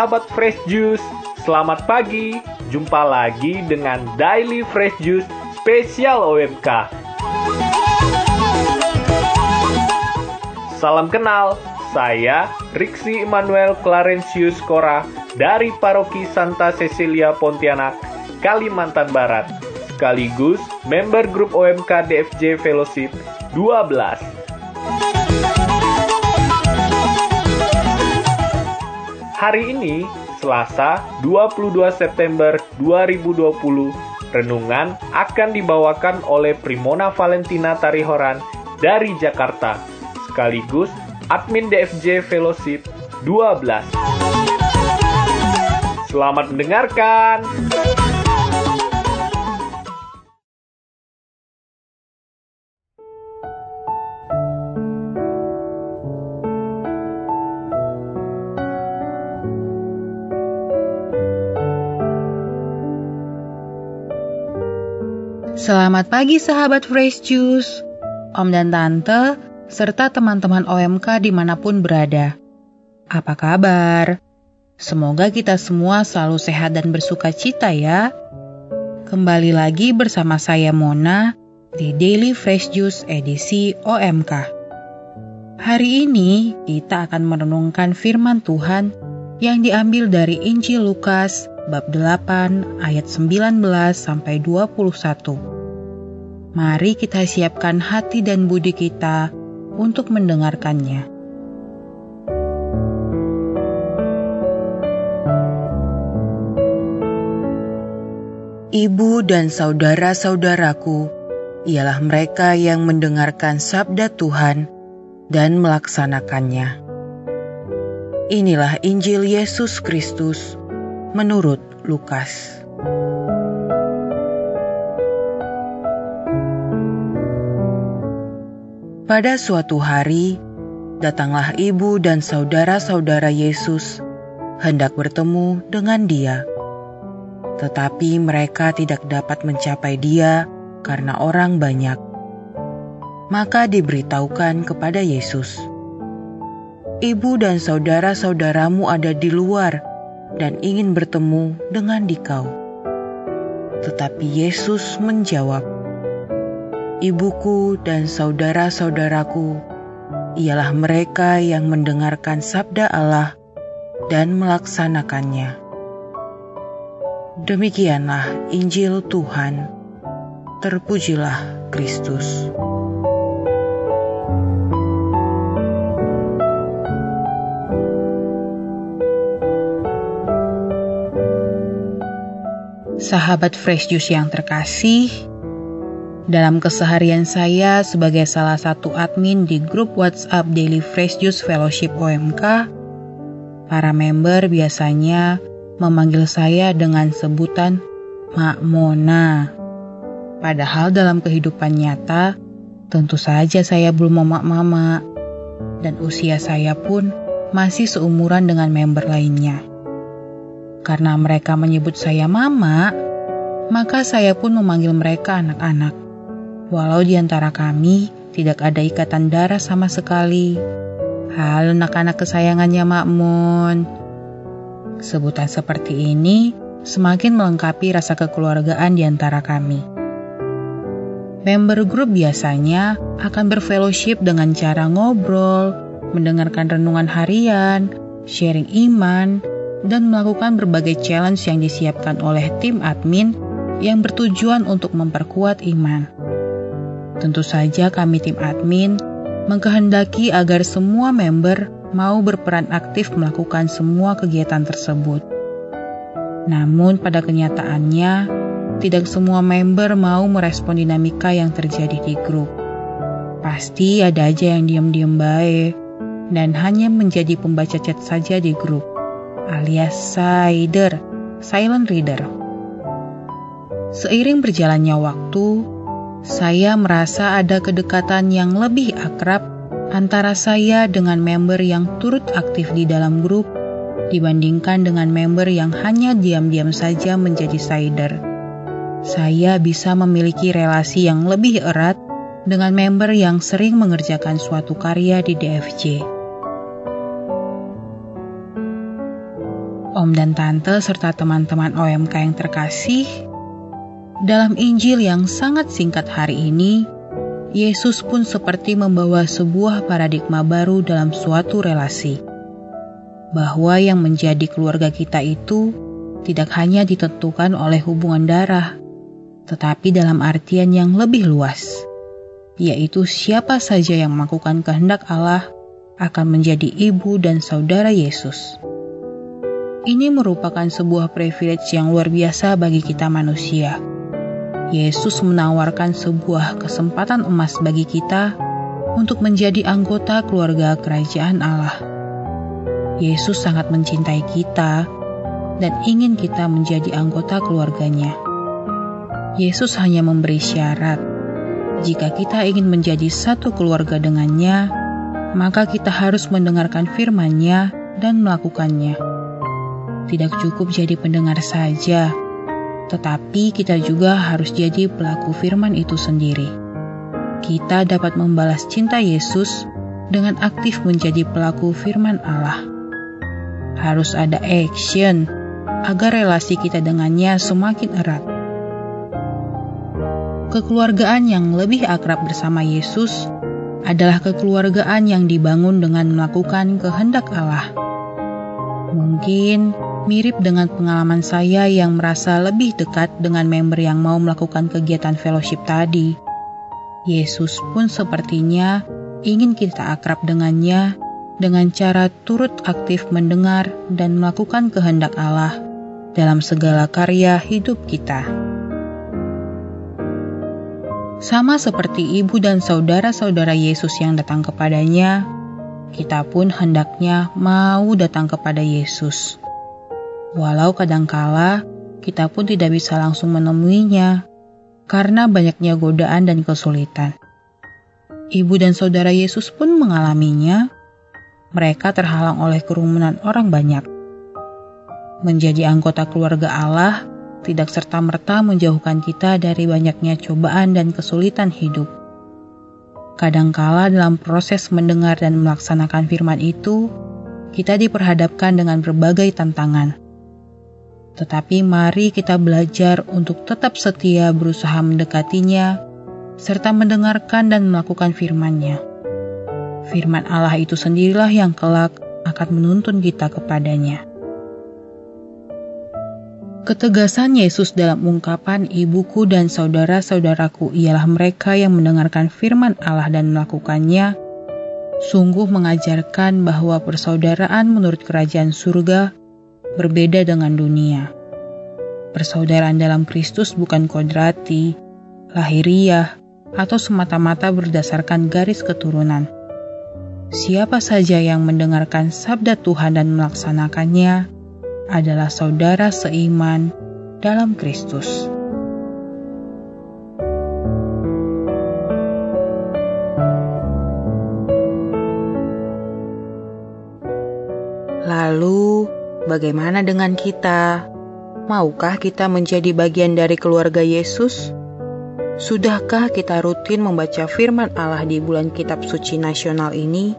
sahabat Fresh Juice, selamat pagi. Jumpa lagi dengan Daily Fresh Juice spesial OMK. Salam kenal, saya Riksi Immanuel Clarencius Kora dari Paroki Santa Cecilia Pontianak, Kalimantan Barat, sekaligus member grup OMK DFJ Fellowship 12. Hari ini, Selasa 22 September 2020, renungan akan dibawakan oleh Primona Valentina Tarihoran dari Jakarta, sekaligus admin DFJ Fellowship 12. Selamat mendengarkan. Selamat pagi sahabat Fresh Juice, Om dan Tante, serta teman-teman OMK di mana pun berada. Apa kabar? Semoga kita semua selalu sehat dan bersuka cita ya. Kembali lagi bersama saya Mona di Daily Fresh Juice edisi OMK. Hari ini kita akan merenungkan firman Tuhan yang diambil dari Injil Lukas bab 8 ayat 19 sampai 21. Mari kita siapkan hati dan budi kita untuk mendengarkannya. Ibu dan saudara-saudaraku ialah mereka yang mendengarkan sabda Tuhan dan melaksanakannya. Inilah Injil Yesus Kristus menurut Lukas. Pada suatu hari, datanglah ibu dan saudara-saudara Yesus hendak bertemu dengan Dia, tetapi mereka tidak dapat mencapai Dia karena orang banyak. Maka diberitahukan kepada Yesus, "Ibu dan saudara-saudaramu ada di luar dan ingin bertemu dengan dikau." Tetapi Yesus menjawab, ibuku dan saudara-saudaraku ialah mereka yang mendengarkan sabda Allah dan melaksanakannya. Demikianlah Injil Tuhan. Terpujilah Kristus. Sahabat Fresh Juice yang terkasih, dalam keseharian saya sebagai salah satu admin di grup WhatsApp Daily Fresh Juice Fellowship OMK, para member biasanya memanggil saya dengan sebutan Mak Mona. Padahal dalam kehidupan nyata, tentu saja saya belum memak mama, dan usia saya pun masih seumuran dengan member lainnya. Karena mereka menyebut saya mama, maka saya pun memanggil mereka anak-anak walau di antara kami tidak ada ikatan darah sama sekali. Halo anak-anak kesayangannya Makmun. Sebutan seperti ini semakin melengkapi rasa kekeluargaan di antara kami. Member grup biasanya akan berfellowship dengan cara ngobrol, mendengarkan renungan harian, sharing iman, dan melakukan berbagai challenge yang disiapkan oleh tim admin yang bertujuan untuk memperkuat iman. Tentu saja kami tim admin mengkehendaki agar semua member mau berperan aktif melakukan semua kegiatan tersebut. Namun pada kenyataannya, tidak semua member mau merespon dinamika yang terjadi di grup. Pasti ada aja yang diam-diam baik dan hanya menjadi pembaca chat saja di grup, alias sider, silent reader. Seiring berjalannya waktu, saya merasa ada kedekatan yang lebih akrab antara saya dengan member yang turut aktif di dalam grup dibandingkan dengan member yang hanya diam-diam saja menjadi sider. Saya bisa memiliki relasi yang lebih erat dengan member yang sering mengerjakan suatu karya di DFJ. Om dan Tante serta teman-teman OMK yang terkasih, dalam Injil yang sangat singkat hari ini, Yesus pun seperti membawa sebuah paradigma baru dalam suatu relasi. Bahwa yang menjadi keluarga kita itu tidak hanya ditentukan oleh hubungan darah, tetapi dalam artian yang lebih luas, yaitu siapa saja yang melakukan kehendak Allah akan menjadi ibu dan saudara Yesus. Ini merupakan sebuah privilege yang luar biasa bagi kita manusia Yesus menawarkan sebuah kesempatan emas bagi kita untuk menjadi anggota keluarga kerajaan Allah. Yesus sangat mencintai kita dan ingin kita menjadi anggota keluarganya. Yesus hanya memberi syarat, jika kita ingin menjadi satu keluarga dengannya, maka kita harus mendengarkan firman-Nya dan melakukannya. Tidak cukup jadi pendengar saja, tetapi kita juga harus jadi pelaku firman itu sendiri. Kita dapat membalas cinta Yesus dengan aktif menjadi pelaku firman Allah. Harus ada action agar relasi kita dengannya semakin erat. Kekeluargaan yang lebih akrab bersama Yesus adalah kekeluargaan yang dibangun dengan melakukan kehendak Allah. Mungkin mirip dengan pengalaman saya yang merasa lebih dekat dengan member yang mau melakukan kegiatan fellowship tadi. Yesus pun sepertinya ingin kita akrab dengannya dengan cara turut aktif mendengar dan melakukan kehendak Allah dalam segala karya hidup kita. Sama seperti ibu dan saudara-saudara Yesus yang datang kepadanya, kita pun hendaknya mau datang kepada Yesus. Walau kadangkala kita pun tidak bisa langsung menemuinya karena banyaknya godaan dan kesulitan. Ibu dan saudara Yesus pun mengalaminya. Mereka terhalang oleh kerumunan orang banyak. Menjadi anggota keluarga Allah tidak serta-merta menjauhkan kita dari banyaknya cobaan dan kesulitan hidup. Kadangkala dalam proses mendengar dan melaksanakan firman itu, kita diperhadapkan dengan berbagai tantangan. Tetapi mari kita belajar untuk tetap setia berusaha mendekatinya, serta mendengarkan dan melakukan firman-Nya. Firman Allah itu sendirilah yang kelak akan menuntun kita kepadanya. Ketegasan Yesus dalam ungkapan ibuku dan saudara-saudaraku ialah mereka yang mendengarkan firman Allah dan melakukannya, sungguh mengajarkan bahwa persaudaraan menurut kerajaan surga berbeda dengan dunia. Persaudaraan dalam Kristus bukan kodrati, lahiriah, atau semata-mata berdasarkan garis keturunan. Siapa saja yang mendengarkan sabda Tuhan dan melaksanakannya adalah saudara seiman dalam Kristus. Bagaimana dengan kita? Maukah kita menjadi bagian dari keluarga Yesus? Sudahkah kita rutin membaca firman Allah di bulan kitab suci nasional ini?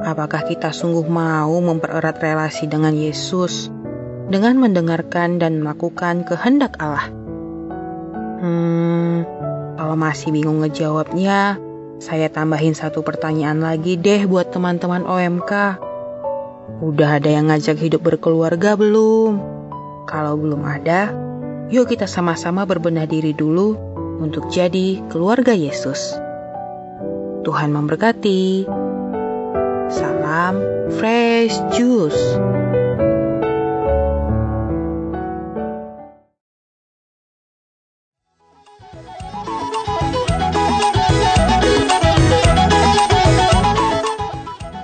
Apakah kita sungguh mau mempererat relasi dengan Yesus dengan mendengarkan dan melakukan kehendak Allah? Hmm, kalau masih bingung ngejawabnya, saya tambahin satu pertanyaan lagi deh buat teman-teman OMK. Udah ada yang ngajak hidup berkeluarga belum? Kalau belum ada, yuk kita sama-sama berbenah diri dulu untuk jadi keluarga Yesus. Tuhan memberkati. Salam Fresh Juice.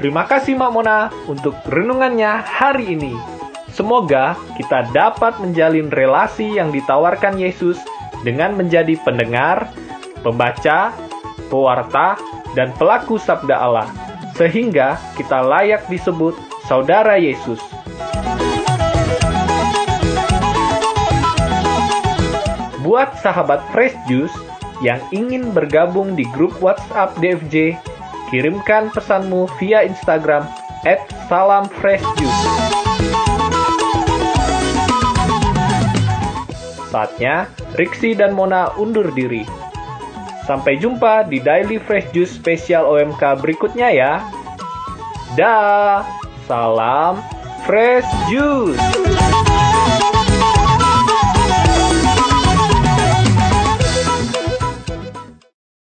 Terima kasih Mak Mona untuk renungannya hari ini. Semoga kita dapat menjalin relasi yang ditawarkan Yesus dengan menjadi pendengar, pembaca, pewarta, dan pelaku sabda Allah, sehingga kita layak disebut saudara Yesus. Buat sahabat Fresh Juice yang ingin bergabung di grup WhatsApp DFJ, Kirimkan pesanmu via Instagram at salamfreshjuice. Saatnya, Riksi dan Mona undur diri. Sampai jumpa di Daily Fresh Juice spesial OMK berikutnya ya. Dah, salam Fresh Juice.